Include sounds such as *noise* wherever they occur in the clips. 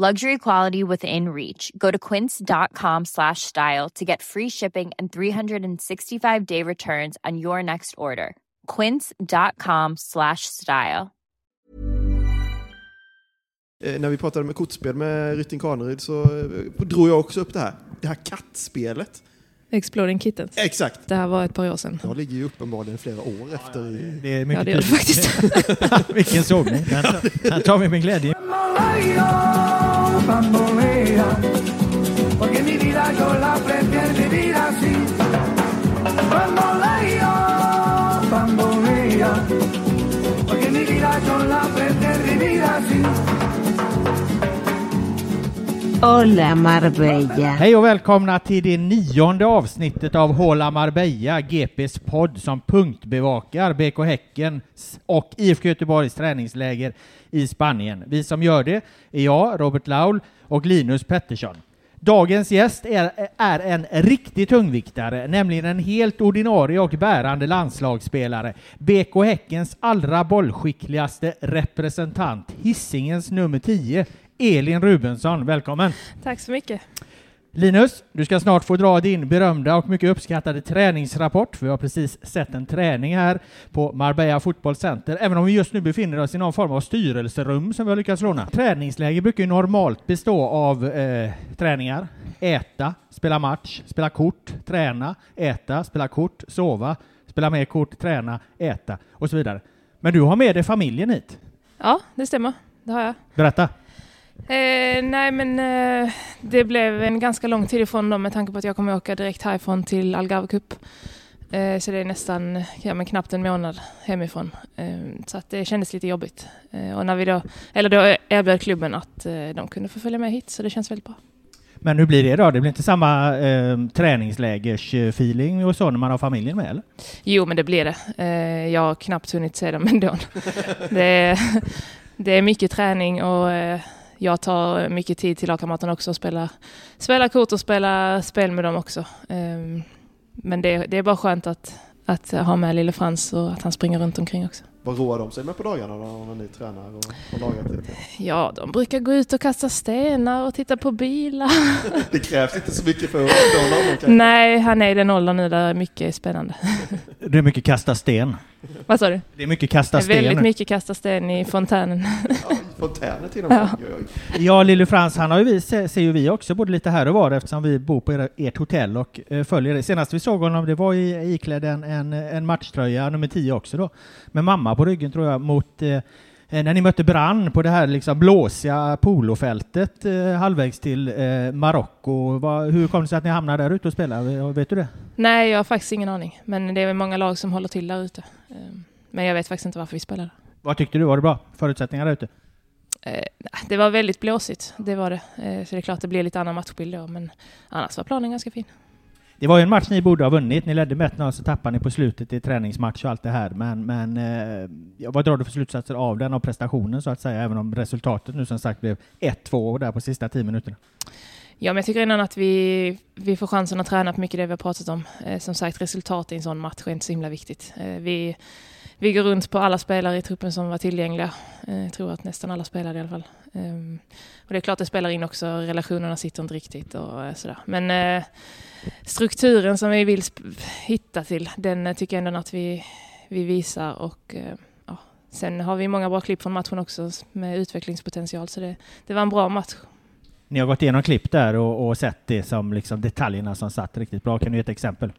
Luxury quality within reach. Go to quince.com slash style to get free shipping and 365 day returns on your next order. Quince.com slash style. Eh, när vi pratade med kortspel med Rytting Kaneryd så eh, drog jag också upp det här. Det här kattspelet. Exploding Kittens. Exakt. Det här var ett par år sedan. Jag ligger ju uppenbarligen flera år efter. I... Det är mycket Ja, det gör du faktiskt. *laughs* Vilken sågning. Den, den tar vi med glädje. Porque mi vida yo la prefiero Hola Marbella. Hej och välkomna till det nionde avsnittet av Hola Marbella, GPs podd som punktbevakar BK Häckens och IFK Göteborgs träningsläger i Spanien. Vi som gör det är jag, Robert Laul och Linus Pettersson. Dagens gäst är, är en riktig tungviktare, nämligen en helt ordinarie och bärande landslagsspelare. BK Häckens allra bollskickligaste representant, Hissingens nummer 10, Elin Rubensson. Välkommen! Tack så mycket. Linus, du ska snart få dra din berömda och mycket uppskattade träningsrapport. Vi har precis sett en träning här på Marbella Football Center, även om vi just nu befinner oss i någon form av styrelserum som vi har lyckats låna. Träningsläger brukar ju normalt bestå av eh, träningar, äta, spela match, spela kort, träna, äta, spela kort, sova, spela mer kort, träna, äta och så vidare. Men du har med dig familjen hit. Ja, det stämmer. Det har jag. Berätta. Eh, nej, men eh, det blev en ganska lång tid ifrån dem med tanke på att jag kommer åka direkt härifrån till Algarve Cup. Eh, så det är nästan, ja men knappt en månad hemifrån. Eh, så att det kändes lite jobbigt. Eh, och när vi då, eller då erbjöd klubben att eh, de kunde få följa med hit, så det känns väldigt bra. Men hur blir det då? Det blir inte samma eh, träningslägersfeeling och så när man har familjen med eller? Jo, men det blir det. Eh, jag har knappt hunnit se dem *laughs* ändå. det, är, det är mycket träning och eh, jag tar mycket tid till lagkamraterna också och spela, spela kort och spela spel med dem också. Um, men det, det, är bara skönt att, att ha med lille Frans och att han springer runt omkring också. Vad roar de sig med på dagarna då, när ni tränar och, och lagar till? Ja, de brukar gå ut och kasta stenar och titta på bilar. *laughs* det krävs inte så mycket för att honom Nej, han är i den åldern nu där mycket är spännande. Det är mycket kasta sten. Vad sa du? Det är mycket kasta sten. Det är väldigt mycket kasta sten i fontänen. Ja, fontänen till och med. Ja, ja Lille Frans, han har ju vi, ser ju vi också både lite här och var eftersom vi bor på ert hotell och eh, följer det. Senast vi såg honom, det var i, iklädd en, en, en matchtröja, nummer 10 också då, med mamma på ryggen tror jag, mot eh, när ni mötte Brann på det här liksom blåsiga polofältet eh, halvvägs till eh, Marocko. Hur kom det sig att ni hamnade där ute och spelade? Vet du det? Nej, jag har faktiskt ingen aning. Men det är många lag som håller till där ute. Ehm, men jag vet faktiskt inte varför vi spelade. Vad tyckte du? Var det bra förutsättningar där ute? Eh, det var väldigt blåsigt, det var det. Eh, så det är klart det blev lite annan matchbild då, men annars var planen ganska fin. Det var ju en match ni borde ha vunnit. Ni ledde med 1 så tappade ni på slutet i träningsmatch och allt det här. Men, men eh, vad drar du för slutsatser av den, av prestationen så att säga, även om resultatet nu som sagt blev 1-2 där på sista tio minuterna? Ja, men jag tycker innan att vi, vi får chansen att träna på mycket det vi har pratat om. Eh, som sagt, resultat i en sån match är inte så himla viktigt. Eh, vi, vi går runt på alla spelare i truppen som var tillgängliga. Eh, jag tror att nästan alla spelade i alla fall. Ehm, och det är klart det spelar in också, relationerna sitter inte riktigt och eh, sådär. Men eh, strukturen som vi vill hitta till, den eh, tycker jag ändå att vi, vi visar och ja. Sen har vi många bra klipp från matchen också med utvecklingspotential så det, det var en bra match. Ni har gått igenom klipp där och, och sett det som liksom detaljerna som satt riktigt bra. Kan du ge ett exempel?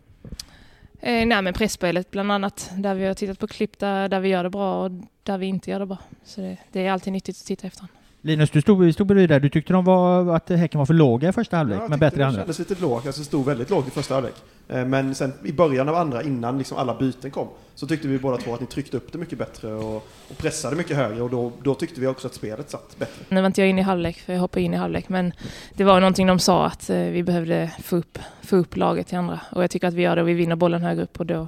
Eh, nej men pressspelet bland annat, där vi har tittat på klipp där, där vi gör det bra och där vi inte gör det bra. Så det, det är alltid nyttigt att titta efter. Linus, du stod, stod bredvid där. Du tyckte de var, att Häcken var för låga i första halvlek, jag men tyckte bättre i det andra. kändes lite lågt, alltså det stod väldigt lågt i första halvlek. Eh, Men sen i början av andra, innan liksom alla byten kom, så tyckte vi båda två att ni tryckte upp det mycket bättre och, och pressade mycket högre och då, då tyckte vi också att spelet satt bättre. Nu var inte jag inne i halvlek, för jag hoppade in i halvlek, men det var någonting de sa att eh, vi behövde få upp, få upp laget till andra. Och jag tycker att vi gör det och vi vinner bollen högre upp och då,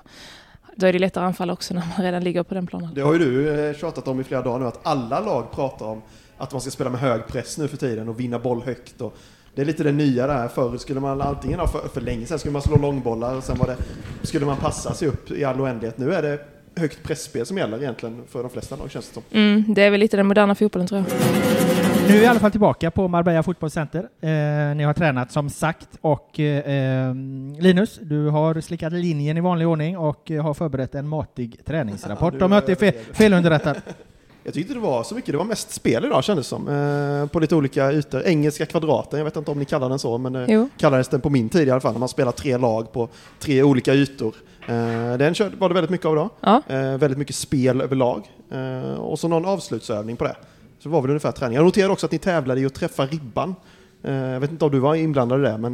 då är det lättare att anfalla också när man redan ligger på den planen. Det har ju du eh, tjatat om i flera dagar nu, att alla lag pratar om att man ska spela med hög press nu för tiden och vinna boll högt. Och det är lite det nya där. Förr skulle man antingen ha för, för länge sedan skulle man slå långbollar och sen var det, skulle man passa sig upp i all oändlighet. Nu är det högt pressspel som gäller egentligen för de flesta lag känns det som. Mm, det är väl lite den moderna fotbollen tror jag. Nu är vi i alla fall tillbaka på Marbella Fotbollscenter. Eh, ni har tränat som sagt och eh, Linus, du har slickat linjen i vanlig ordning och eh, har förberett en matig träningsrapport. Ja, Om jag inte är fel, felunderrättad. *laughs* Jag tyckte det var så mycket, det var mest spel idag kändes det som. Eh, på lite olika ytor. Engelska kvadraten, jag vet inte om ni kallar den så, men eh, Jo. kallades den på min tid i alla fall, när man spelar tre lag på tre olika ytor. Eh, den körde, var det väldigt mycket av idag. Ja. Eh, väldigt mycket spel överlag. Och så någon avslutsövning på det. Så var väl ungefär träning. Jag noterade också att ni tävlade i att träffa ribban. Jag vet inte om du var inblandad i det, men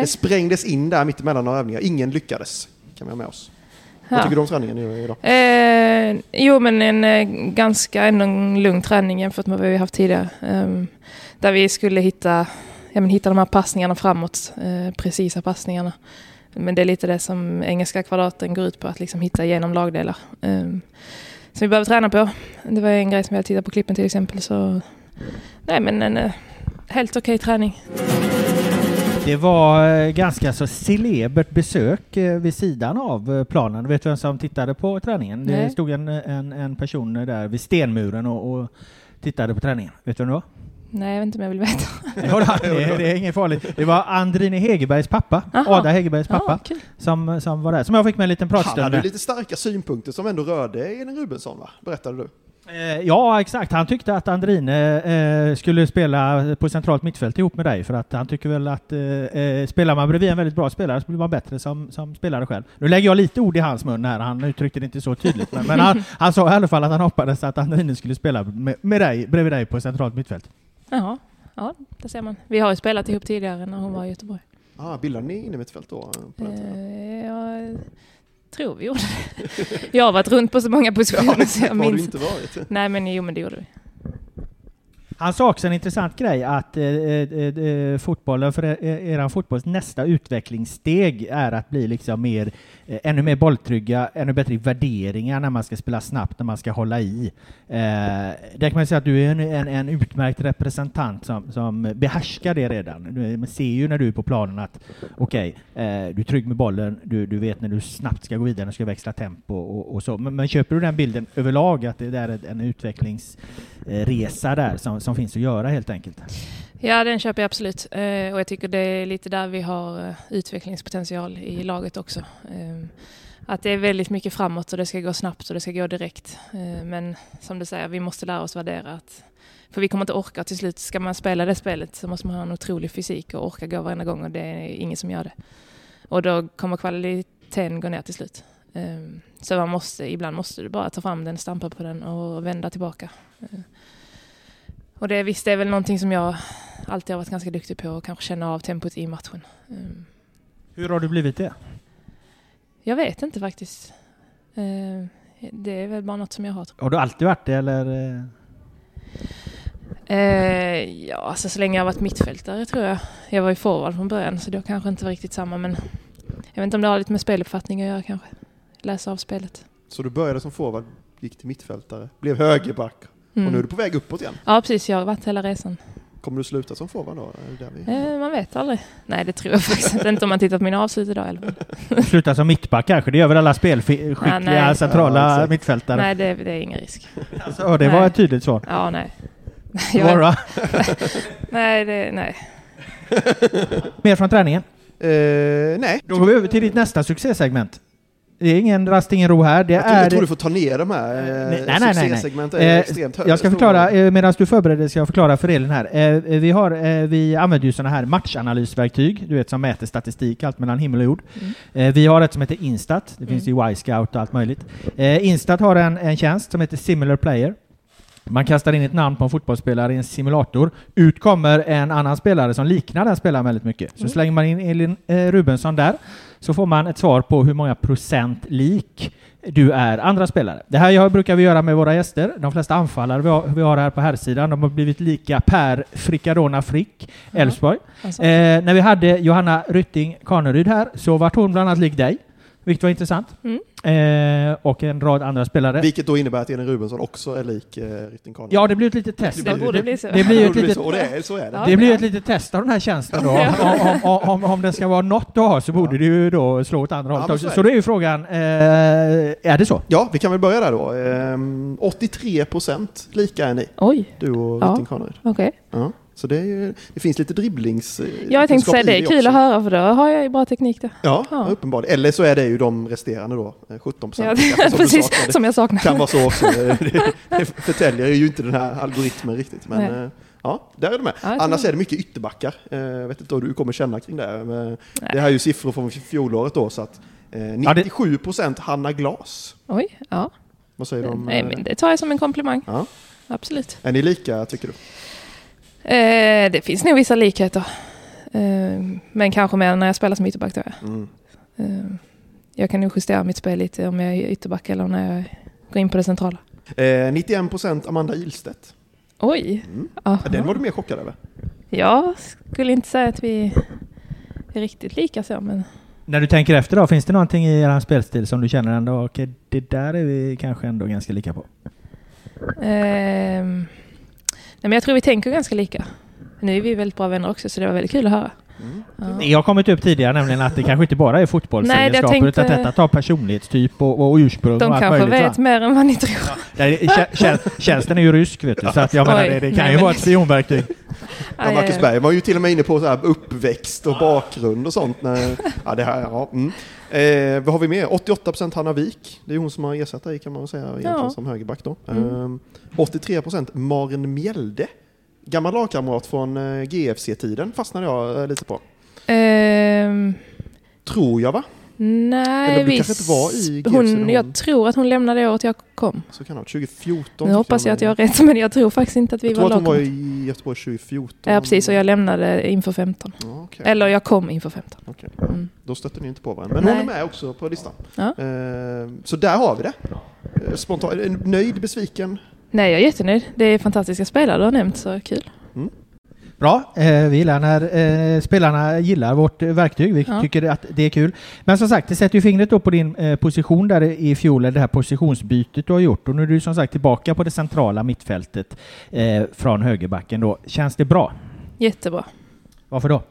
det sprängdes in där mitt emellan några övningar. Ingen lyckades, kan vi ha med oss. Vad Ja. tycker du om träningen idag? Eh, jo, men en eh, ganska ändå lugn träning jämfört med vad vi haft tidigare. Ehm, där vi skulle hitta, ja, men hitta de här passningarna framåt, eh, precisa passningarna. Men det är lite det som engelska kvadraten går ut på, att liksom hitta igenom lagdelar. Um, som vi behöver träna på. Det var en grej som jag tittade på klippen till exempel. Så, nej, men en eh, helt okej träning. Det var eh, ganska så celebert besök eh, vid sidan av eh, planen. Vet du vem som tittade på träningen? Det Nej. stod en, en, en person där vid stenmuren och, och tittade på träningen. Vet du vem det var? Nej, jag vet inte om jag vill veta. *laughs* Ja, det, är- det är inget farligt. Det var Andrine Hegerbergs pappa, Aha. Ada Hegerbergs pappa, Ja, kul. som, som var där. Som jag fick med en liten Han pratstund hade med. lite starka synpunkter som ändå rörde Elin Rubensson, va? berättade du. Eh, Ja, exakt. Han tyckte att Andrine eh, skulle spela på centralt mittfält ihop med dig, för att han tycker väl att eh, eh, spelar man bredvid en väldigt bra spelare så blir man bättre som, som spelare själv. Nu lägger jag lite ord i hans mun här, han uttryckte det inte så tydligt, men, men han, *laughs* han sa i alla fall att han hoppades att Andrine skulle spela med, med dig, bredvid dig på centralt mittfält. Jaha, ja, det ser man. Vi har ju spelat ihop tidigare när hon var i Göteborg. Ah, bildade ni inne mittfält då? På den tiden? Eh, tror vi gjorde det. Jag har varit runt på så många positioner så jag Har du minns. inte varit? Nej men jo men det gjorde vi. Han sa också en intressant grej att eh, eh, eh, eh fotbollen, för eh, er, er fotbolls nästa utvecklingssteg är att bli liksom mer, eh, ännu mer bolltrygga, ännu bättre i värderingar när man ska spela snabbt, när man ska hålla i. Eh, där kan man säga att du är en, en, en utmärkt representant som, som behärskar det redan. Du, man ser ju när du är på planen att okej, eh, du är trygg med bollen, du, du vet när du snabbt ska gå vidare, när du ska växla tempo och, och så. Men, men köper du den bilden överlag att det där är en utvecklingsresa där som, som finns att göra helt enkelt? Ja den köper jag absolut. Eh, och jag tycker det är lite där vi har eh, utvecklingspotential i laget också. Eh, att det är väldigt mycket framåt och det ska gå snabbt och det ska gå direkt. Men som du säger, vi måste lära oss värdera att för vi kommer inte orka till slut. Ska man spela det spelet så måste man ha en otrolig fysik och orka gå varenda gång och det är ingen som gör det. Och då kommer kvaliteten gå ner till slut. Så man måste, ibland måste du bara ta fram den, stampa på den och vända tillbaka. Och det visst, det är väl någonting som jag alltid har varit ganska duktig på och kanske känna av tempot i matchen. Eh, Hur har du blivit det? Jag vet inte faktiskt. Eh, Det är väl bara något som jag har. Har du alltid varit det eller? eh? jag. Eh, Ja, alltså så länge jag har varit mittfältare tror jag. Jag var ju forward från början så det kanske inte var riktigt samma men jag vet inte om det har lite med speluppfattning att göra kanske. Läsa av spelet. Så du började som forward, gick till mittfältare, blev högerback Mm. och nu är du på väg uppåt igen. Ja precis, jag har varit hela resan. Kommer du sluta som forward då? Är det där vi... Eh, man vet aldrig. Nej, det tror jag faktiskt inte. Inte om man tittar på mina avslut idag. Eller? *laughs* Sluta som mittback kanske, det gör väl alla spelskickliga nej. centrala Ja, mittfältare? Nej, det, det är ingen risk. Alltså, det var Nej. ett tydligt svar. Ja, nej. Det var bra. nej, det, nej. Mer från träningen? Eh, nej. Då går vi över till ditt nästa succésegment. Det är ingen rast, ingen ro här. Det Jag tror, är... jag tror du får ta ner de här. Eh, Nej, nej, nej, nej. succésegment är Eh, extremt höga. jag ska förklara, eh, medan du förbereder ska jag förklara för Elin här. Eh, vi, har, eh, vi använder ju sådana här matchanalysverktyg, du vet som mäter statistik, allt mellan himmel och jord. Eh, vi har ett som heter Instat, det finns i Y-scout och allt möjligt. Eh, Instat har en, en tjänst som heter Similar Player. Man kastar in ett namn på en fotbollsspelare i en simulator. Ut kommer en annan spelare som liknar den spelaren väldigt mycket. Så slänger man in Elin eh, Rubensson där, så får man ett svar på hur många procent lik du är andra spelare. Det här brukar vi göra med våra gäster. De flesta anfallare vi har, vi har här på här sidan de har blivit lika Per Fricadona Frick, Elfsborg. Alltså. Eh, när vi hade Johanna Rytting Kaneryd här så vart hon bland annat lik dig, vilket var intressant. Mm. Eh, och en rad andra spelare. Vilket då innebär att Elin Rubensson också är lik eh, Rytting Karlsson. Ja, det blir ett litet test. Det borde bli så. Det blir ett Det litet så, det är, så är det. Ja. det blir ett litet test av den här tjänsten då. Om, om, om, om det ska vara något du har så borde du ju då slå åt andra Ja, hållet också. så Så det. då är ju frågan, eh, är det så? Ja, vi kan väl börja där då. Ehm, 83 procent lika är ni, Oj, du och Ja. Rytting Kaneryd. okej. Ja. Så det, ju, det finns lite dribblings... eh, Ja, jag tänkte säga det är kul också. att höra för då har jag ju bra teknik där. Ja, Ja. uppenbarligen. Eller så är det ju de resterande då, eh, 17 procent. Ja, *laughs* precis, som jag saknar. kan vara så också. Det, det förtäljer ju inte den här algoritmen riktigt. Men Nej. eh, ja, där är du med. Ja, Annars är det mycket ytterbackar. Eh, Jag vet inte vad du kommer känna kring det. Men det här är ju siffror från fjolåret då. Så att, eh, Ja, det- 97 procent Hanna Glas. Oj, ja. Vad säger du om... Nej, eh, men det tar jag som en komplimang. Ja. Absolut. Är ni lika, tycker du? Eh, det finns nog vissa likheter. Eh, men kanske mer när jag spelar som ytterback då. Mm. Eh, jag kan nog justera mitt spel lite om jag är ytterback eller när jag går in på det centrala. Eh, 91 procent Amanda Ilstedt. Oj! Mm. Den var du mer chockad över. Jag skulle inte säga att vi är riktigt lika så, men När du tänker efter då, finns det någonting i er spelstil som du känner ändå, okej, det där är vi kanske ändå ganska lika på? Nej, men jag tror vi tänker ganska lika. Nu är vi väldigt bra vänner också, så det var väldigt kul att höra. Mm. Ja. Jag har kommit upp tidigare nämligen att det kanske inte bara är fotbollsegenskaper tänkte- utan detta tar personlighetstyp och, och ursprung De och allt kanske möjligt. va? vet mer än vad ni tror. Kä- kä- *laughs* Tjänsten är ju rysk vet du, så att jag menar det, det kan nej, ju men- vara ett spionverktyg. Ja, Marcus. Berg var ju till och med inne på så här uppväxt och bakgrund och sånt. När, ja, det här, ja, mm. Eh, vad har vi mer? 88% Hanna Wik. Det är hon som har ersatt dig kan man väl säga egentligen Ja. som högerback då. Mm. Eh, 83% Maren Mjelde. Gammal lagkamrat från eh, GFC-tiden fastnade jag eh, lite på. Ehm, Tror jag va? Nej, Eller du vi kanske inte var i GFC hon, någon- Jag tror att hon lämnade det året jag kom. Så kan det vara. 2014. Nu hoppas jag att jag har rätt, *laughs* men jag tror faktiskt inte att vi Jag tror var att hon var i Göteborg 2014. Ja, precis. Och jag lämnade inför 15. Ja, okej. Eller jag kom inför 15. Okej. Mm. Då stötte ni inte på varandra. Men Nej. hon är med också på listan. Ja. Eh, så där har vi det. Eh, Spontan, eh, nöjd, besviken? Nej, jag är jättenöjd. Det är fantastiska spelare du har nämnt, så kul. Bra, eh, vi gillar när eh, spelarna gillar vårt verktyg. Vi Ja. tycker att det är kul. Men som sagt, det sätter ju fingret då på din eh, position där i fjol, det här positionsbytet du har gjort. Och nu är du som sagt tillbaka på det centrala mittfältet från högerbacken då. Känns det bra? Jättebra. Varför då?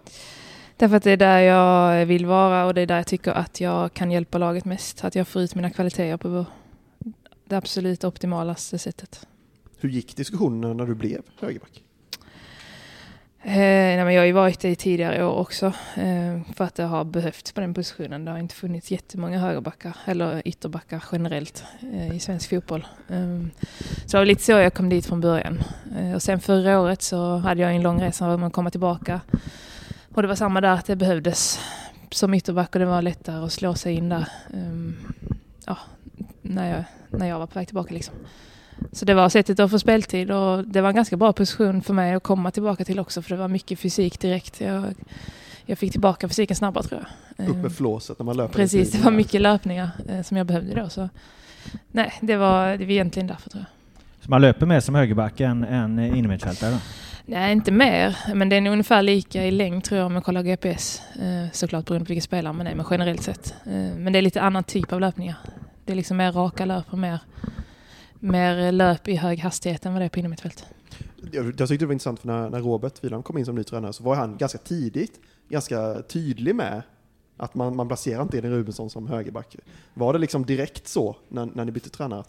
Därför att det är där jag vill vara och det är där jag tycker att jag kan hjälpa laget mest. Att jag får ut mina kvaliteter på det absolut optimalaste sättet. Hur gick diskussionen när du blev högerback? Eh, nej, men jag har ju varit det i tidigare år också. Eh, för att det har behövts på den positionen. Det har inte funnits jättemånga högerbackar eller ytterbackar generellt eh, i svensk fotboll. Eh, så det var lite så jag kom dit från början. Eh, och sen förra året så hade jag en lång resa med att komma tillbaka. Och det var samma där att det behövdes som ytterback och det var lättare att slå sig in där. Eh, ja, när jag, när jag var på väg tillbaka liksom. Så det var sättet att få speltid och det var en ganska bra position för mig att komma tillbaka till också för det var mycket fysik direkt. Jag, jag fick tillbaka fysiken snabbare tror jag. Upp Eh, med flåset när man löper. Precis, det var mycket löpningar eh, som jag behövde då. Så. Nej, det var, det var egentligen därför tror jag. Så man löper mer som högerback än, än innermittfältare? Nej, inte mer. Men det är ungefär lika i längd tror jag om jag kollar GPS. Eh, såklart beroende på vilka spelare man är, men generellt sett. Eh, men det är lite annan typ av löpningar. Det är liksom mer raka löp och mer, mer löp i hög hastighet än vad det är på innermittfält. jag, jag tyckte det var intressant för när, när Robert Wieland kom in som ny tränare så var han ganska tidigt ganska tydlig med att man, man placerar inte Edin Rubensson som högerback. Var det liksom direkt så när, när ni bytte tränare?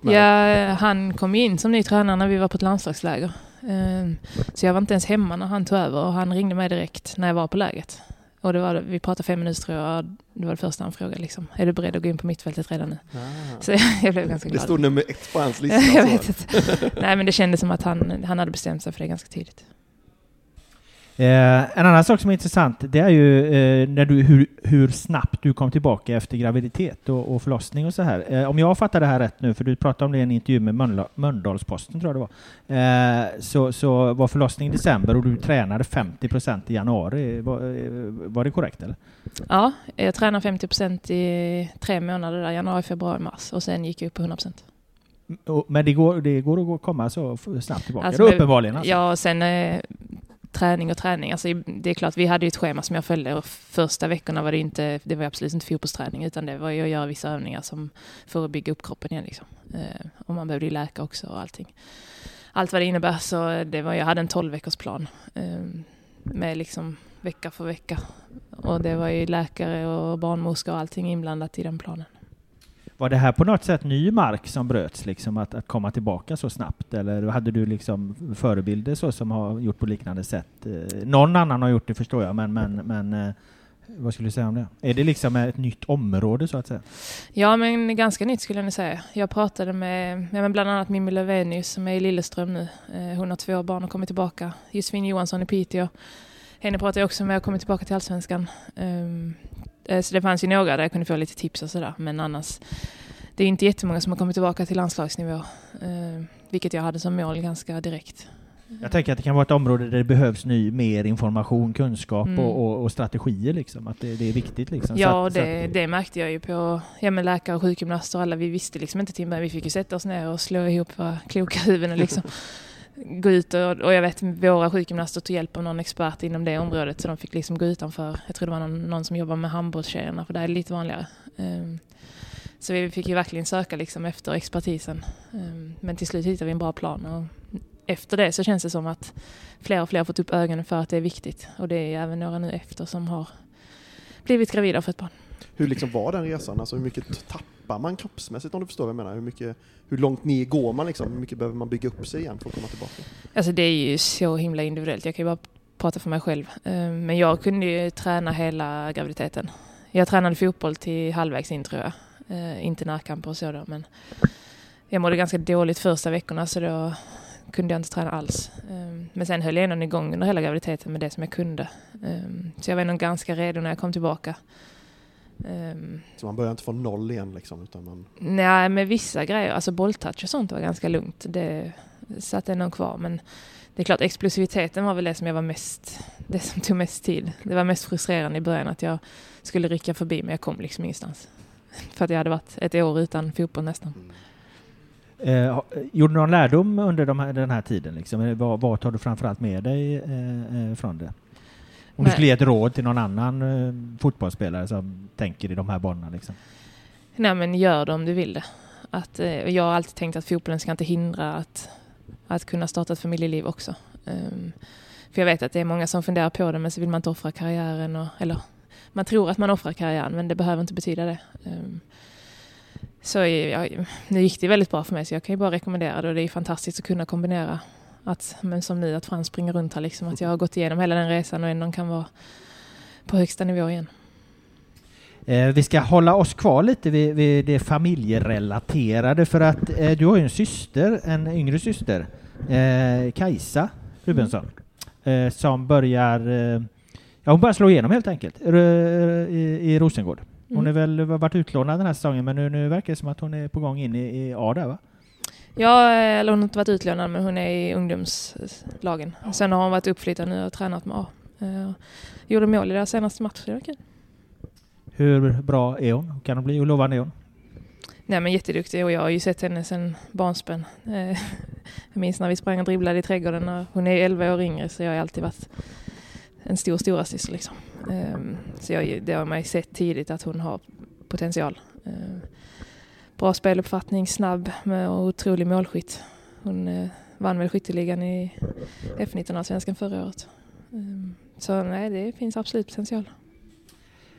Ja, han kom in som ny tränare när vi var på ett landslagsläger. Ehm, Så jag var inte ens hemma när han tog över och han ringde mig direkt när jag var på läget. Och det var, vi pratade fem minuter tror jag, det var det första han frågade liksom. Är du beredd att gå in på mittfältet redan nu? Ah. Så *laughs* jag blev ganska Det glad. stod nummer ett på hans lista. *laughs* jag vet inte. Nej men det kändes som att han, han hade bestämt sig för det ganska tidigt. Eh, en annan sak som är intressant, det är ju eh, när du, hur, hur snabbt du kom tillbaka efter graviditet och, och förlossning och så här. Eh, om jag fattar det här rätt nu, för du pratade om det i en intervju med Mölndal- Mölndalsposten, tror jag det var, eh, så, så var förlossning i december och du tränade 50% i januari. Var, eh, var det korrekt eller? Ja, jag tränade 50% i tre månader där, januari, februari, mars. Och sen gick jag upp på 100%. Och, men det går, det går att komma så snabbt tillbaka? Alltså, uppenbarligen alltså. Ja, sen träning och träning. Alltså, det är klart, vi hade ju ett schema som jag följde och första veckorna var det inte, det var absolut inte fotbollsträning utan det var ju att göra vissa övningar som för att bygga upp kroppen igen. Liksom. Eh, och man behövde ju läka också och allting. Allt vad det innebär så det var, jag hade en 12 veckors plan eh, med liksom vecka för vecka. Och det var ju läkare och barnmorska och allting inblandat i den planen. Var det här på något sätt ny mark som bröts, liksom att, att komma tillbaka så snabbt? Eller hade du liksom förebilder så som har gjort på liknande sätt? Eh, någon annan har gjort det förstår jag, men, men, men eh, vad skulle du säga om det? Är det liksom ett nytt område så att säga? Ja, men ganska nytt skulle jag nog säga. Jag pratade med, ja, men bland annat Mimmi Lövenius som är i Lilleström nu. Eh, Hon har två barn och kommer tillbaka. Josefin Johansson i Piteå. Henne pratade jag också med och kommit tillbaka till Allsvenskan. Ehm, Eh, Så det fanns ju några där jag kunde få lite tips och sådär. Men annars, det är inte jättemånga som har kommit tillbaka till landslagsnivå. Ehm, Vilket jag hade som mål ganska direkt. Jag tänker att det kan vara ett område där det behövs ny, mer information, kunskap Mm. och, och, och strategier liksom. Att det, det är viktigt liksom. Så Ja, att- så det, att- det märkte jag ju på ja, men läkare och sjukgymnaster och alla. Vi visste liksom inte till. Vi fick ju sätta oss ner och slå ihop våra kloka huvuden liksom *laughs* gå ut och, och jag vet våra sjukgymnaster tog hjälp av någon expert inom det området så de fick liksom gå utanför. Jag tror det var någon, någon som jobbar med handbollstjejerna för det är lite vanligare. Um, så vi fick ju verkligen söka liksom efter expertisen. Um, men till slut hittade vi en bra plan och efter det så känns det som att fler och fler har fått upp ögonen för att det är viktigt och det är även några nu efter som har blivit gravida och fött barn. Hur liksom var den resan? Alltså hur mycket tappar man kroppsmässigt om du förstår vad jag menar? Hur, mycket, hur långt ner går man liksom? Hur mycket behöver man bygga upp sig igen för att komma tillbaka? Alltså det är ju så himla individuellt. Jag kan ju bara prata för mig själv. Eh, men jag kunde ju träna hela graviditeten. Jag tränade fotboll till halvvägs in tror jag. Eh, inte närkamper och så då, men jag mådde ganska dåligt första veckorna så då kunde jag inte träna alls. Eh, men sen höll jag ändå igång under hela graviditeten med det som jag kunde. Så jag var ändå ganska redo när jag kom tillbaka. Eh, Så man börjar inte från noll igen liksom, utan man... Nej, med vissa grejer, alltså bolltouch och sånt var ganska lugnt. Det satt ändå kvar. Men det är klart, explosiviteten var väl det som jag var mest, det som tog mest tid. Det var mest frustrerande i början att jag skulle rycka förbi men jag kom liksom ingenstans. *laughs* För att jag hade varit ett år utan fotboll nästan. Eh, ha- gjorde du någon lärdom under de här, den här tiden? Liksom? Eh, Vad, vad tar du framförallt med dig eh, eh, från det? Om du skulle ge ett råd till någon annan eh, fotbollsspelare som tänker i de här banorna. Liksom. Nej men gör det om du vill det. Att, eh, jag har alltid tänkt att fotbollen ska inte hindra att, att kunna starta ett familjeliv också. Ehm, för jag vet att det är många som funderar på det men så vill man inte offra karriären. Och, eller man tror att man offrar karriären men det behöver inte betyda det. Ehm, så jag, nu gick det väldigt bra för mig så jag kan ju bara rekommendera det och det är fantastiskt att kunna kombinera. Att, men som nu att Frans springer runt här liksom. Att jag har gått igenom hela den resan och ändå kan vara på högsta nivå igen. Eh, vi ska hålla oss kvar lite vid, vid det familjerelaterade för att eh, du har ju en syster, en yngre syster, eh, Kajsa Rubensson, eh, som börjar, ja hon börjar slå igenom helt enkelt i, i Rosengård. Hon Mm. är väl varit utlånad den här säsongen men nu, nu verkar det som att hon är på gång in i, i A där va? Ja, eller hon har inte varit utlånad men hon är i ungdomslagen. Sen har hon varit uppflyttad nu och tränat med A. Eh, Gjorde mål i deras senaste match, det var kul. Hur bra är hon? Kan hon bli? Hur lovande är hon? Nej men jätteduktig och jag har ju sett henne sedan barnsben. Eh, *laughs* Jag minns när vi sprang och dribblade i trädgården och hon är 11 år yngre så jag har alltid varit en stor storasyster liksom. Eh, Så jag, det har man ju sett tidigt att hon har potential. Bra speluppfattning, snabb och otrolig målskytt. Hon eh, vann väl skytteligan i F19-allsvenskan förra året. Ehm, Så nej, det finns absolut potential.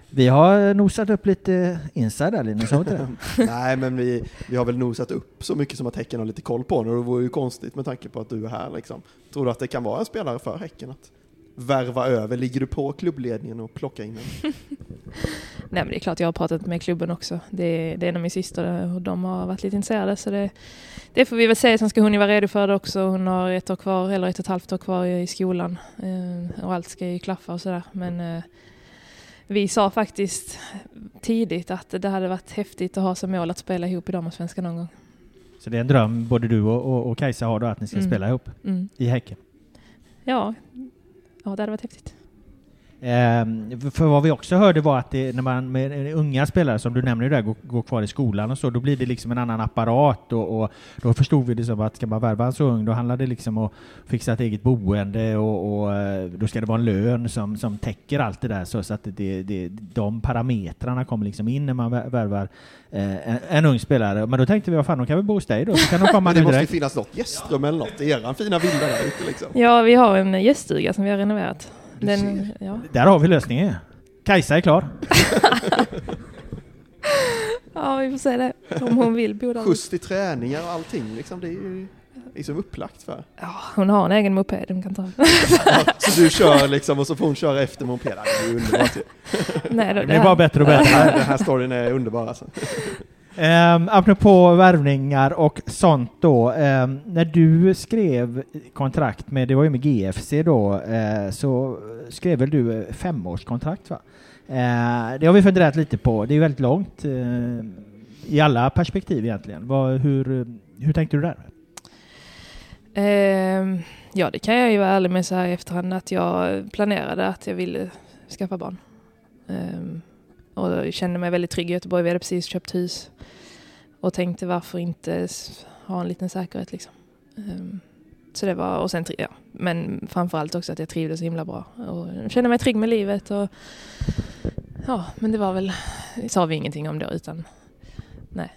Vi har nosat upp lite inside där Linus, har vi inte det? *laughs* Nej, men vi, vi har väl nosat upp så mycket som att Häcken har lite koll på honom och det vore ju konstigt med tanke på att du är här liksom. Tror du att det kan vara en spelare för Häcken att värva över? Ligger du på klubbledningen och plocka in en? *laughs* Nej men det är klart jag har pratat med klubben också. Det är, det är en av min syster och de har varit lite intresserade så det, det får vi väl se. Sen ska hon ju vara redo för det också. Hon har ett år kvar, eller ett och ett halvt år kvar i skolan. Eh, och allt ska ju klaffa och sådär. Men eh, vi sa faktiskt tidigt att det hade varit häftigt att ha som mål att spela ihop i damallsvenskan någon gång. Så det är en dröm både du och, och, och Kajsa har då att ni ska Mm. spela ihop Mm. i Häcken. Ja ja, det hade varit häftigt. Ehm, för vad vi också hörde var att det, när man med unga spelare, som du nämner där, går, går kvar i skolan och så, då blir det liksom en annan apparat och, och då förstod vi det som att ska man värva en så ung, då handlar det liksom om att fixa ett eget boende och, och eh, då ska det vara en lön som, som täcker allt det där så, så att det, det, de parametrarna kommer liksom in när man vär- värvar eh, en, en ung spelare. Men då tänkte vi, vad fan, de kan väl bo hos dig då, så kan de komma *laughs* det måste direkt. finnas något gästrum eller något i eran fina villa där ute liksom. Ja, vi har en gäststuga som vi har renoverat. Den, ja. Där har vi lösningen. Kajsa är klar. *laughs* ja, vi får se det. Om hon vill bo där. Skjuts till träningar och allting liksom. Det är ju liksom upplagt för. Ja, hon har en egen moped hon kan ta. Ja, *laughs* så du kör liksom och så får hon köra efter mopeden. Det är underbart ju. Nej, Det blir bara bättre och bättre. här, den här storyn är underbar alltså. Um, apropå värvningar och sånt då, Um, när du skrev kontrakt med, det var ju med GFC då, uh, så skrev väl du eh, femårskontrakt va? Uh, det har vi funderat lite på, det är ju väldigt långt uh, i alla perspektiv egentligen. Var, hur, hur tänkte du där? Ehm, ja, det kan jag ju vara ärlig med så här i efterhand att jag planerade att jag ville skaffa barn. Och jag kände mig väldigt trygg i Göteborg. Vi hade precis köpt hus och tänkte varför inte ha en liten säkerhet liksom. Ehm, så det var, och sen, ja, men framförallt också att jag trivdes så himla bra och kände mig trygg med livet och ja, men det var väl, det sa vi ingenting om då utan nej.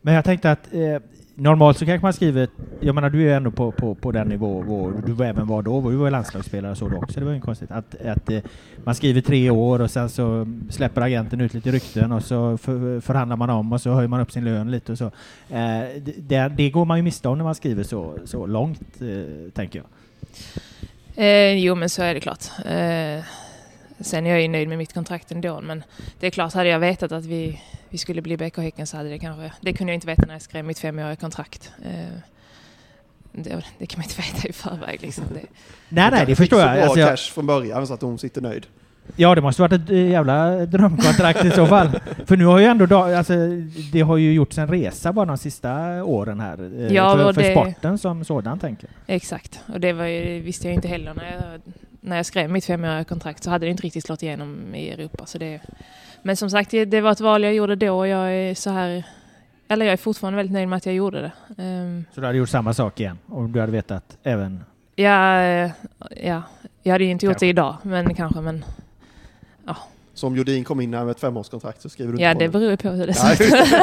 Men jag tänkte att eh, normalt så kanske man skriver, jag menar du är ju ändå på, på, på den nivå vår, du även var då, du var ju landslagsspelare och så då också, det var ju konstigt. Att, att eh, man skriver tre år och sen så släpper agenten ut lite rykten och så för, förhandlar man om och så höjer man upp sin lön lite och så. Eh, det, det, det går man ju miste om när man skriver så, så långt, eh, tänker jag. Eh, jo, men så är det klart. Eh, sen är jag ju nöjd med mitt kontrakt ändå, men det är klart, hade jag vetat att vi, vi skulle bli BK Häcken så hade det kanske... Det kunde jag inte veta när jag skrev mitt femåriga kontrakt. Eh, det, det kan man inte *laughs* veta i förväg liksom. Det, Nej, nej, det Fick förstår så jag. bra Alltså, jag cash från början så att hon sitter nöjd. Ja, det måste varit ett eh, jävla drömkontrakt i så fall. För nu har ju ändå, alltså, det har ju gjorts en resa bara de sista åren här. eh, Ja, för, för det- sporten som sådan, tänker jag. exakt. Och det var ju, det visste jag inte heller när jag, när jag skrev mitt femåriga kontrakt så hade det inte riktigt slått igenom i Europa. Så det, men som sagt, det, var ett val jag gjorde då och jag är så här... Eller jag är fortfarande väldigt nöjd med att jag gjorde det. Ehm, Så du hade gjort samma sak igen, om du hade vetat även... Ja, eh, ja, jag hade ju inte gjort det idag, men kanske, men Så om Jodin kom in här med ett femårskontrakt så skriver du ja, inte det beror ju på hur det Ja, ser ut.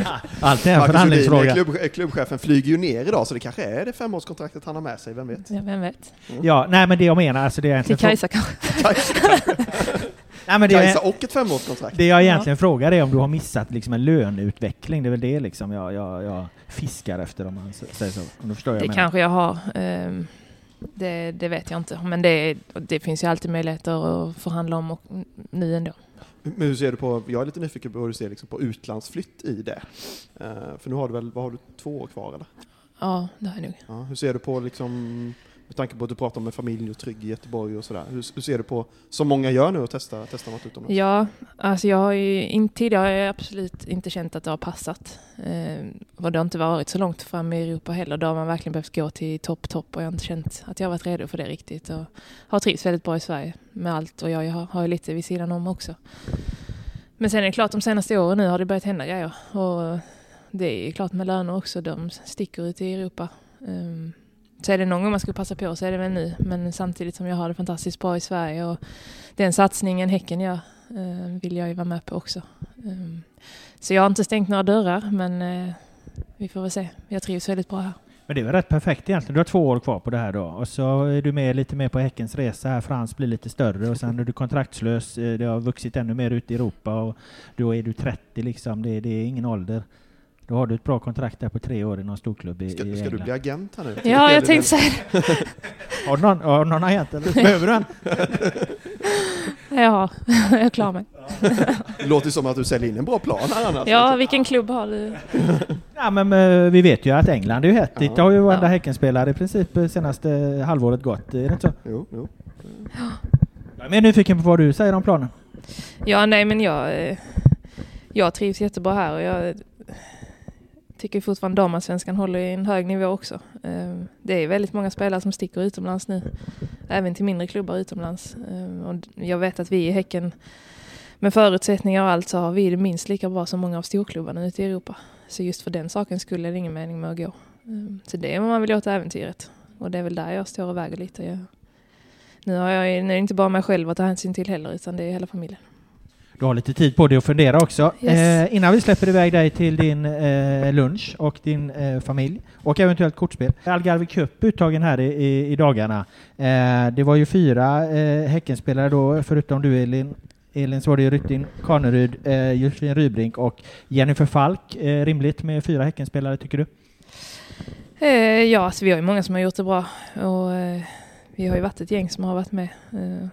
*laughs* Allt är en förhandlingsfråga. Jodin, klubb, klubbchefen, flyger ju ner idag så det kanske är det femårskontraktet han har med sig, vem vet? Ja, vem vet? Ja, nej men det jag menar, alltså det är Till egentligen... Kajsa kanske. *laughs* Nej, men det, Kajsa är, och ett femårskontrakt. det jag egentligen frågar är om du har missat liksom en löneutveckling. Det är väl det liksom jag, jag, jag fiskar efter om man säger så. Om du förstår jag Det menar. kanske jag har. ehm, Det, det vet jag inte. Men det, det finns ju alltid möjligheter att förhandla om och nu ändå. Men hur ser du på, jag är lite nyfiken på hur du ser liksom på utlandsflytt i det. Eh, för nu har du väl, vad har du, två år kvar eller? Ja, det har jag nog. Ja, hur ser du på, liksom, med tanke på att du pratar om en familj och trygg i Göteborg och sådär, hur, hur ser du på, som många gör nu, att testa, testa något utomlands? Ja, alltså jag har ju in, tidigare har jag absolut inte känt att det har passat. Eh, och det har inte varit så långt fram i Europa heller. Då har man verkligen behövt gå till topp, topp och jag har inte känt att jag har varit redo för det riktigt. Och har trivts väldigt bra i Sverige med allt och jag har, har ju lite vid sidan om också. Men sen är det klart, de senaste åren nu har det börjat hända grejer. Och det är klart med löner också, de sticker ut i Europa. Um, så är det någon gång man skulle passa på så är det väl nu. Men samtidigt som jag har det fantastiskt bra i Sverige och den satsningen Häcken gör eh, vill jag ju vara med på också. Um, så jag har inte stängt några dörrar men eh, vi får väl se. Jag trivs väldigt bra här. Men det är väl rätt perfekt egentligen. Du har två år kvar på det här då. Och så är du med lite mer på Häckens resa här. Frans blir lite större och sen är du kontraktslös. Eh, det har vuxit ännu mer ut i Europa och då är du 30 liksom. Det, det är ingen ålder. Då har du ett bra kontrakt där på tre år i någon storklubb i, Ska, i ska du bli agent här nu? Ja, jag tänkte säga det. *laughs* Har du någon, har du någon agent eller? Behöver du en? *laughs* Ja, jag klarar mig. Det låter som att du säljer in en bra plan här annars. Ja, vilken klubb har du? Ja, men eh, vi vet ju att England är ju hett. Dit Ja. har ju varenda Ja. Häckenspelare i princip eh, senaste halvåret gått. Är det inte så? Jo, jo. Jag är mer nyfiken på vad du säger om planen. Ja, nej men jag, eh, jag trivs jättebra här och jag tycker fortfarande damallsvenskan håller i en hög nivå också. Ehm, det är väldigt många spelare som sticker utomlands nu, även till mindre klubbar utomlands. Ehm, och jag vet att vi i Häcken, med förutsättningar och allt, så har vi det minst lika bra som många av storklubbarna ute i Europa. Så just för den saken skulle är det ingen mening med att gå. Ehm, så det är vad man vill åt äventyret. Och det är väl där jag står och väger lite. Jag, nu har jag nu är det inte bara mig själv att ta hänsyn till heller, utan det är hela familjen. Du har lite tid på dig att fundera också. Yes. Eh, innan vi släpper iväg dig till din eh, lunch och din eh, familj och eventuellt kortspel. Algarve Cup uttagen här i, i, i dagarna. Eh, det var ju fyra eh, Häckenspelare då, förutom du Elin. Elin så var det ju Rytting Kaneryd, eh, Josefin Rybring och Jennifer Falk. Eh, rimligt med fyra Häckenspelare tycker du? Eh, ja, alltså vi har ju många som har gjort det bra och eh, vi har ju varit ett gäng som har varit med. Eh,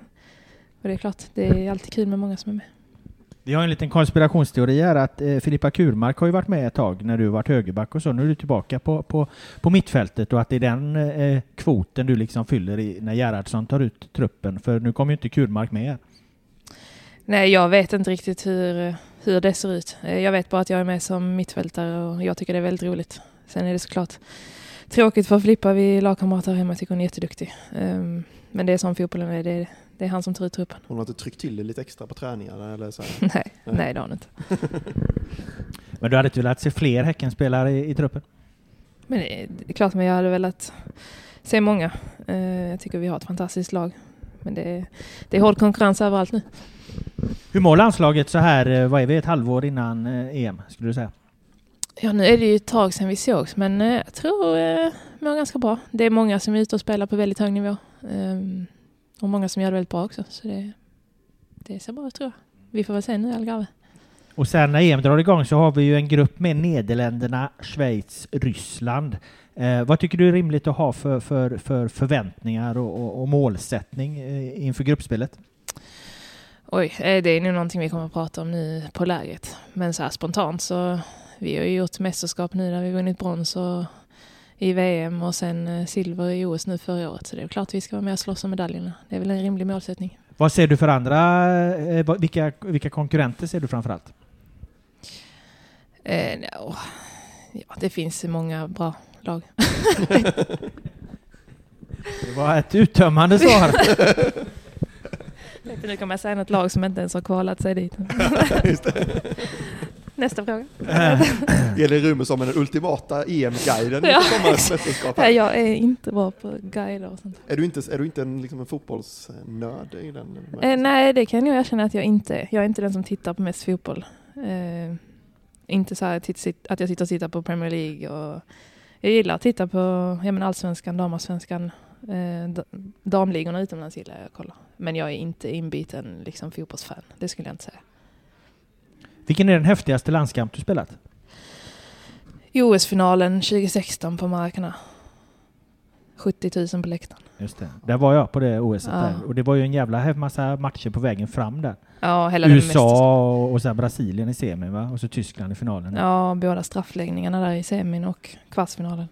och det är klart, det är alltid kul med många som är med. Vi har en liten konspirationsteori här att eh, Filippa Kurmark har ju varit med ett tag när du varit högerback och så. Nu är du tillbaka på, på, på mittfältet och att det är den eh, kvoten du liksom fyller i när Gerhardsson tar ut truppen. För nu kommer ju inte Kurmark med. Nej, jag vet inte riktigt hur, hur det ser ut. Eh, jag vet bara att jag är med som mittfältare och jag tycker det är väldigt roligt. Sen är det såklart tråkigt för Filippa, vi lagkamrater hemma, jag tycker hon är jätteduktig. Um, men det är som fotbollen är, det är, det är han som tar ut truppen. Hon har inte tryckt till det lite extra på träningarna eller så här. *laughs* nej, nej det har hon inte. *laughs* Men du hade inte velat se fler Häckenspelare i, i truppen? Men det, det är klart, men jag hade velat se många. Eh, jag tycker vi har ett fantastiskt lag. Men det, det är hård konkurrens överallt nu. Hur mår landslaget så här, eh, vad är vi, ett halvår innan eh, EM skulle du säga? Ja, nu är det ju ett tag sedan vi sågs, men eh, jag tror eh, mår ganska bra. Det är många som är ute och spelar på väldigt hög nivå. Ehm, och många som gör det väldigt bra också. Så det, det ser bra ut tror jag. Vi får väl se nu Algarve. Och sen när EM drar igång så har vi ju en grupp med Nederländerna, Schweiz, Ryssland. Eh, vad tycker du är rimligt att ha för, för, för förväntningar och, och, och målsättning eh, inför gruppspelet? Oj, det är nog någonting vi kommer att prata om nu på läget. Men så här spontant så, vi har ju gjort mästerskap nu där vi vunnit brons och i VM och sen eh, silver i OS nu förra året. Så det är klart vi ska vara med och slåss om medaljerna. Det är väl en rimlig målsättning. Vad ser du för andra, eh, vilka, vilka konkurrenter ser du framförallt? Eh, ja, ja, det finns många bra lag. *laughs* Det var ett uttömmande svar. *laughs* Nu kommer jag säga något lag som inte ens har kvalat sig dit. *laughs* Nästa fråga. Elin Rume som den ultimata EM-guiden Ja. Nej, jag är inte bra på guider och sånt. Är du inte, är du inte en, liksom en fotbollsnörd i den? Eh, nej, det kan jag erkänna att jag inte är. Jag är inte den som tittar på mest fotboll. Eh, inte så sitt, att jag sitter och tittar på Premier League. Och jag gillar att titta på ja, men allsvenskan, damallsvenskan. Eh, da- damligorna utomlands gillar jag att kolla. Men jag är inte inbiten liksom, fotbollsfan. Det skulle jag inte säga. Vilken är den häftigaste landskamp du spelat? I OS-finalen 2016 på Maracana. 70 000 på läktaren. Just det. Där var jag på det OS Ja. Och det var ju en jävla massa matcher på vägen fram där. Ja, hela USA och sen Brasilien i semin va? Och så Tyskland i finalen. Ja, båda straffläggningarna där i semin och kvartsfinalen.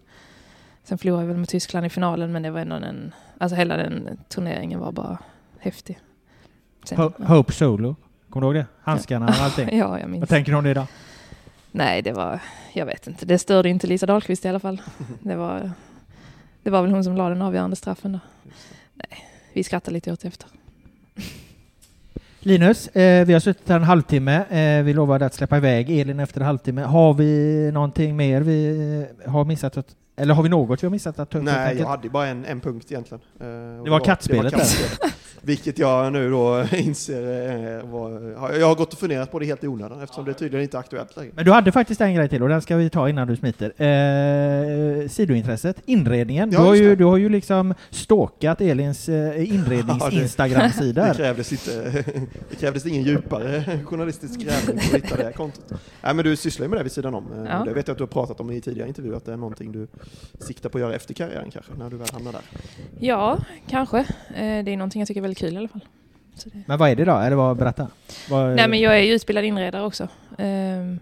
Sen förlorade vi väl med Tyskland i finalen, men det var ändå en... Alltså hela den turneringen var bara häftig. Sen, Ho- Hope Solo. Kommer du ihåg det? Handskarna och allting. *laughs* Ja, jag minns. Vad tänker du om det idag? Nej, det var... Jag vet inte. Det störde inte Lisa Dahlqvist i alla fall. *laughs* Det var... Det var väl hon som la den avgörande straffen där. Nej, vi skrattar lite åt det efter. *laughs* Linus, eh, vi har suttit här en halvtimme. Eh, vi lovade att släppa iväg Elin efter en halvtimme. Har vi någonting mer vi eh, har missat att Eller har vi något vi har missat att ta upp? Nej, jag hade bara en, en punkt egentligen. Eh, Det var kattspelet. Vilket jag nu då *laughs* inser eh, var, Jag har gått och funderat på det helt i onödan eftersom det tydligen inte är aktuellt längre. Men du hade faktiskt en grej till och den ska vi ta innan du smiter. Eh, sidointresset, inredningen. Ja, du, har ju, du har ju liksom stalkat Elins eh, *laughs* Ja, det- inrednings-instagramsida. Det krävdes, inte, *laughs* det krävdes ingen djupare journalistisk grävning för att hitta det här kontot. Nej, men du sysslar ju med det vid sidan om. Ja. Det vet jag att du har pratat om i tidigare intervjuer, att det är någonting du siktar på att göra efter karriären kanske, när du väl hamnar där. Ja, kanske. Eh, Det är någonting jag tycker är väldigt kul i alla fall. Så det... Men vad är det då? Eller vad, berätta. Vad, Nej men jag är ju utbildad inredare också. Ehm,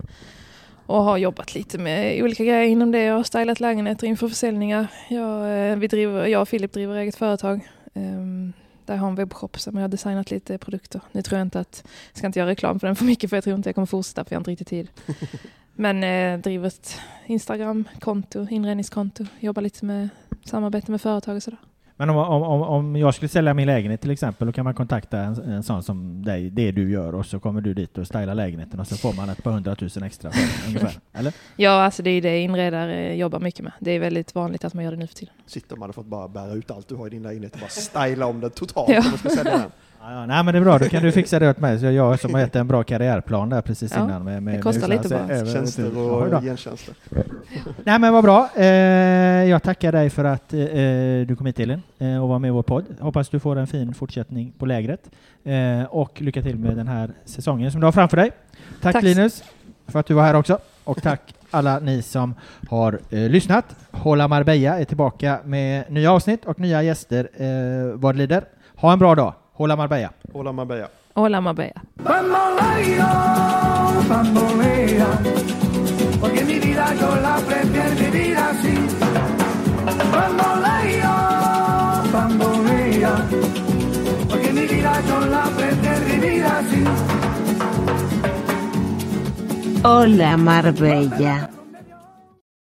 och har jobbat lite med olika grejer inom det. Jag har stylat lägenheter inför försäljningar. Jag, eh, vi driver, jag och Filip driver eget företag. Ehm, där har en webbshop som jag har designat lite produkter. Nu tror jag inte att, jag ska inte göra reklam för den för mycket för jag tror inte jag kommer fortsätta för jag har inte riktigt tid. *laughs* Men eh, driver ett Instagram-konto, inredningskonto. Jobbar lite med samarbete med företag och sådär. Men om, om, om, om jag skulle sälja min lägenhet till exempel, då kan man kontakta en, en sån som dig, det du gör, och så kommer du dit och stylar lägenheten och så får man ett par hundratusen extra för ungefär. *laughs* Eller? Ja, alltså det är det inredare jobbar mycket med. Det är väldigt vanligt att man gör det nu för tiden. Sitter man hade fått bara bära ut allt du har i din lägenhet och bara styla om den totalt Ja. om man ska sälja den. *laughs* Ja, ja, nej men det är bra, då kan du fixa det åt mig. Så jag som har gett en bra karriärplan där precis Ja, innan. Med, med, det kostar med lite bara. över- Tjänster och gentjänster. Nej men vad bra. Eh, jag tackar dig för att eh, du kom hit Elin eh, och var med i vår podd. Hoppas du får en fin fortsättning på lägret. Eh, och lycka till med den här säsongen som du har framför dig. Tack, Tack. Linus för att du var här också. Och tack alla ni som har eh, lyssnat. Hålla Marbella är tillbaka med nya avsnitt och nya gäster eh, vad lider. Ha en bra dag. Hålla Marbella. Hola Marbella. Hola Marbella. Porque mi vida yo la prefiero vivir así. Bamboleo, Hola Marbella.